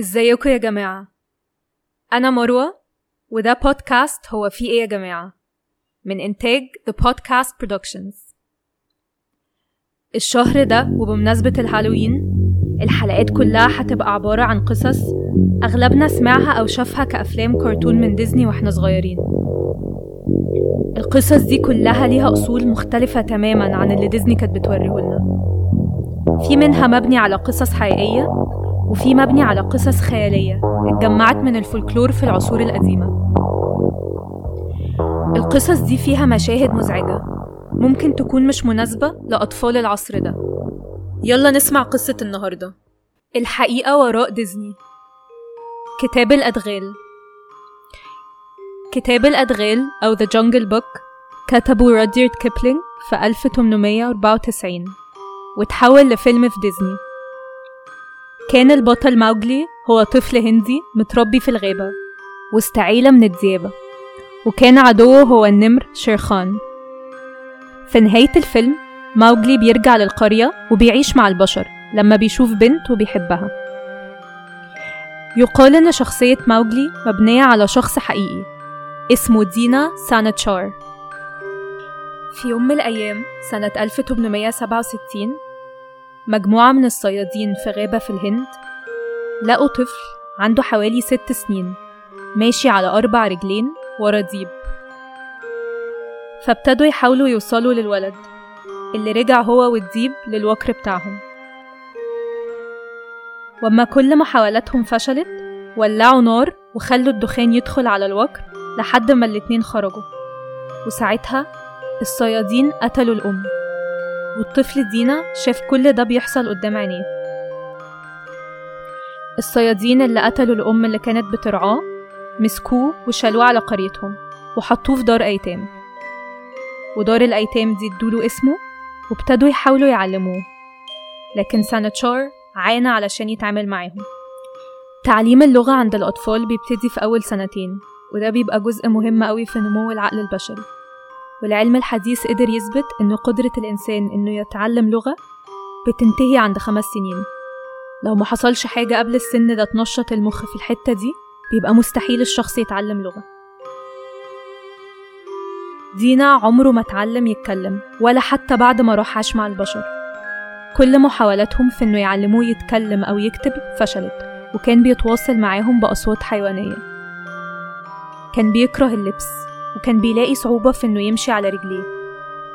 ازيكم يا جماعة؟ أنا مروة وده بودكاست هو في إيه يا جماعة؟ من إنتاج The Podcast Productions. الشهر ده وبمناسبة الهالوين الحلقات كلها هتبقى عبارة عن قصص أغلبنا سمعها أو شافها كأفلام كرتون من ديزني وإحنا صغيرين. القصص دي كلها ليها أصول مختلفة تماما عن اللي ديزني كانت بتوريهولنا. في منها مبني على قصص حقيقية وفي مبني على قصص خيالية اتجمعت من الفولكلور في العصور القديمة. القصص دي فيها مشاهد مزعجة ممكن تكون مش مناسبة لأطفال العصر ده. يلا نسمع قصة النهاردة. الحقيقة وراء ديزني. كتاب الأدغال. كتاب الأدغال أو The Jungle Book كتبه راديارد كيبلينج في 1894 وتحول لفيلم في ديزني. كان البطل موجلي هو طفل هندي متربي في الغابة وسط عيلة من الديابة وكان عدوه هو النمر شيرخان في نهاية الفيلم موجلي بيرجع للقرية وبيعيش مع البشر لما بيشوف بنت وبيحبها. يقال إن شخصية موجلي مبنية على شخص حقيقي اسمه دينا سانتشار. في يوم من الأيام سنة 1867 مجموعة من الصيادين في غابة في الهند لقوا طفل عنده حوالي ست سنين ماشي على أربع رجلين ورا ديب. فابتدوا يحاولوا يوصلوا للولد اللي رجع هو والديب للوكر بتاعهم. وأما كل محاولاتهم فشلت ولعوا نار وخلوا الدخان يدخل على الوكر لحد ما الاتنين خرجوا. وساعتها الصيادين قتلوا الأم. والطفل دينا شاف كل ده بيحصل قدام عينيه. الصيادين اللي قتلوا الأم اللي كانت بترعاه مسكوه وشالوه على قريتهم وحطوه في دار أيتام. ودار الأيتام دي ادوله اسمه وابتدوا يحاولوا يعلموه لكن سانتشار عانى علشان يتعامل معاهم. تعليم اللغة عند الأطفال بيبتدي في أول سنتين وده بيبقى جزء مهم قوي في نمو العقل البشري. والعلم الحديث قدر يثبت إن قدرة الإنسان إنه يتعلم لغة بتنتهي عند خمس سنين. لو ما حصلش حاجة قبل السن ده تنشط المخ في الحتة دي بيبقى مستحيل الشخص يتعلم لغة. دينا عمره ما اتعلم يتكلم ولا حتى بعد ما راح عاش مع البشر. كل محاولاتهم في إنه يعلموه يتكلم أو يكتب فشلت وكان بيتواصل معاهم بأصوات حيوانية. كان بيكره اللبس. وكان بيلاقي صعوبة في إنه يمشي على رجليه.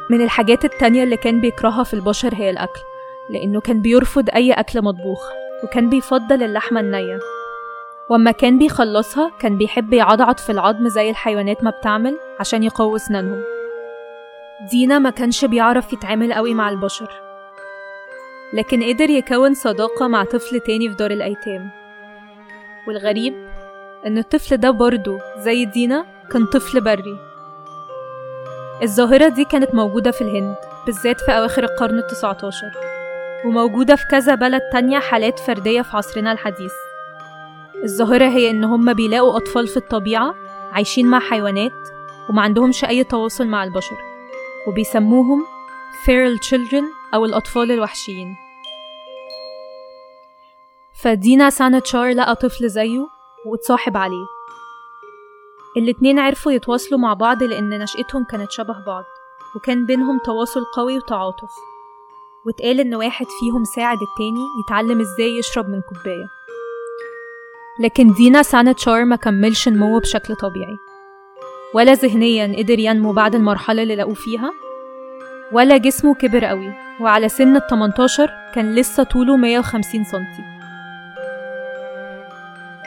من الحاجات التانية اللي كان بيكرهها في البشر هي الأكل لأنه كان بيرفض أي أكل مطبوخ وكان بيفضل اللحمة النية. وأما كان بيخلصها كان بيحب يعضعض في العظم زي الحيوانات ما بتعمل عشان يقوي سنانهم دينا ما كانش بيعرف يتعامل قوي مع البشر لكن قدر يكون صداقة مع طفل تاني في دار الأيتام. والغريب إن الطفل ده برضه زي دينا كان طفل بري. الظاهرة دي كانت موجودة في الهند بالذات في أواخر القرن التسعة عشر وموجودة في كذا بلد تانية حالات فردية في عصرنا الحديث. الظاهرة هي إن هما بيلاقوا أطفال في الطبيعة عايشين مع حيوانات وما عندهمش أي تواصل مع البشر وبيسموهم feral children أو الأطفال الوحشيين. فدينا سانتشار لقى طفل زيه واتصاحب عليه. الاتنين عرفوا يتواصلوا مع بعض لأن نشأتهم كانت شبه بعض وكان بينهم تواصل قوي وتعاطف. واتقال إن واحد فيهم ساعد التاني يتعلم إزاي يشرب من كوباية. لكن دينا سانتشار ما كملش نموه بشكل طبيعي. ولا ذهنيا قدر ينمو بعد المرحلة اللي لقوه فيها ولا جسمه كبر قوي وعلى سن ال 18 كان لسه طوله 150 سنتي.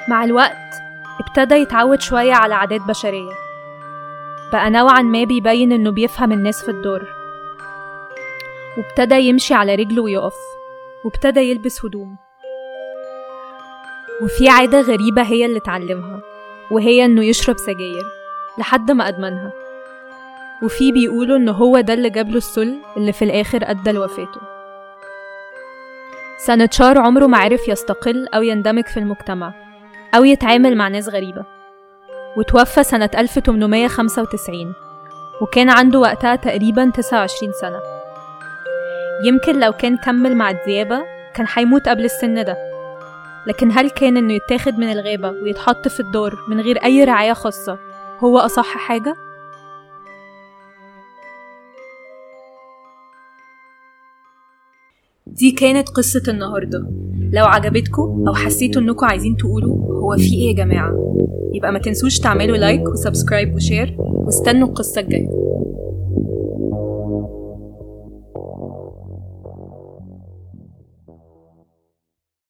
مع الوقت ابتدى يتعود شوية على عادات بشرية. بقى نوعا ما بيبين إنه بيفهم الناس في الدور. وابتدى يمشي على رجله ويقف. وابتدى يلبس هدوم. وفي عادة غريبة هي اللي اتعلمها. وهي إنه يشرب سجاير. لحد ما أدمنها. وفي بيقولوا إن هو ده اللي جابله السل اللي في الآخر أدى لوفاته. سانتشار عمره ما عرف يستقل أو يندمج في المجتمع. أو يتعامل مع ناس غريبة. وتوفى سنة 1895 وكان عنده وقتها تقريبا 29 سنة. يمكن لو كان كمل مع الديابة كان هيموت قبل السن ده. لكن هل كان إنه يتاخد من الغابة ويتحط في الدار من غير أي رعاية خاصة هو أصح حاجة؟ دي كانت قصة النهاردة. لو عجبتكم أو حسيتوا إنكم عايزين تقولوا هو في إيه يا جماعة يبقى ما تنسوش تعملوا like و subscribe و share واستنوا القصة الجاية.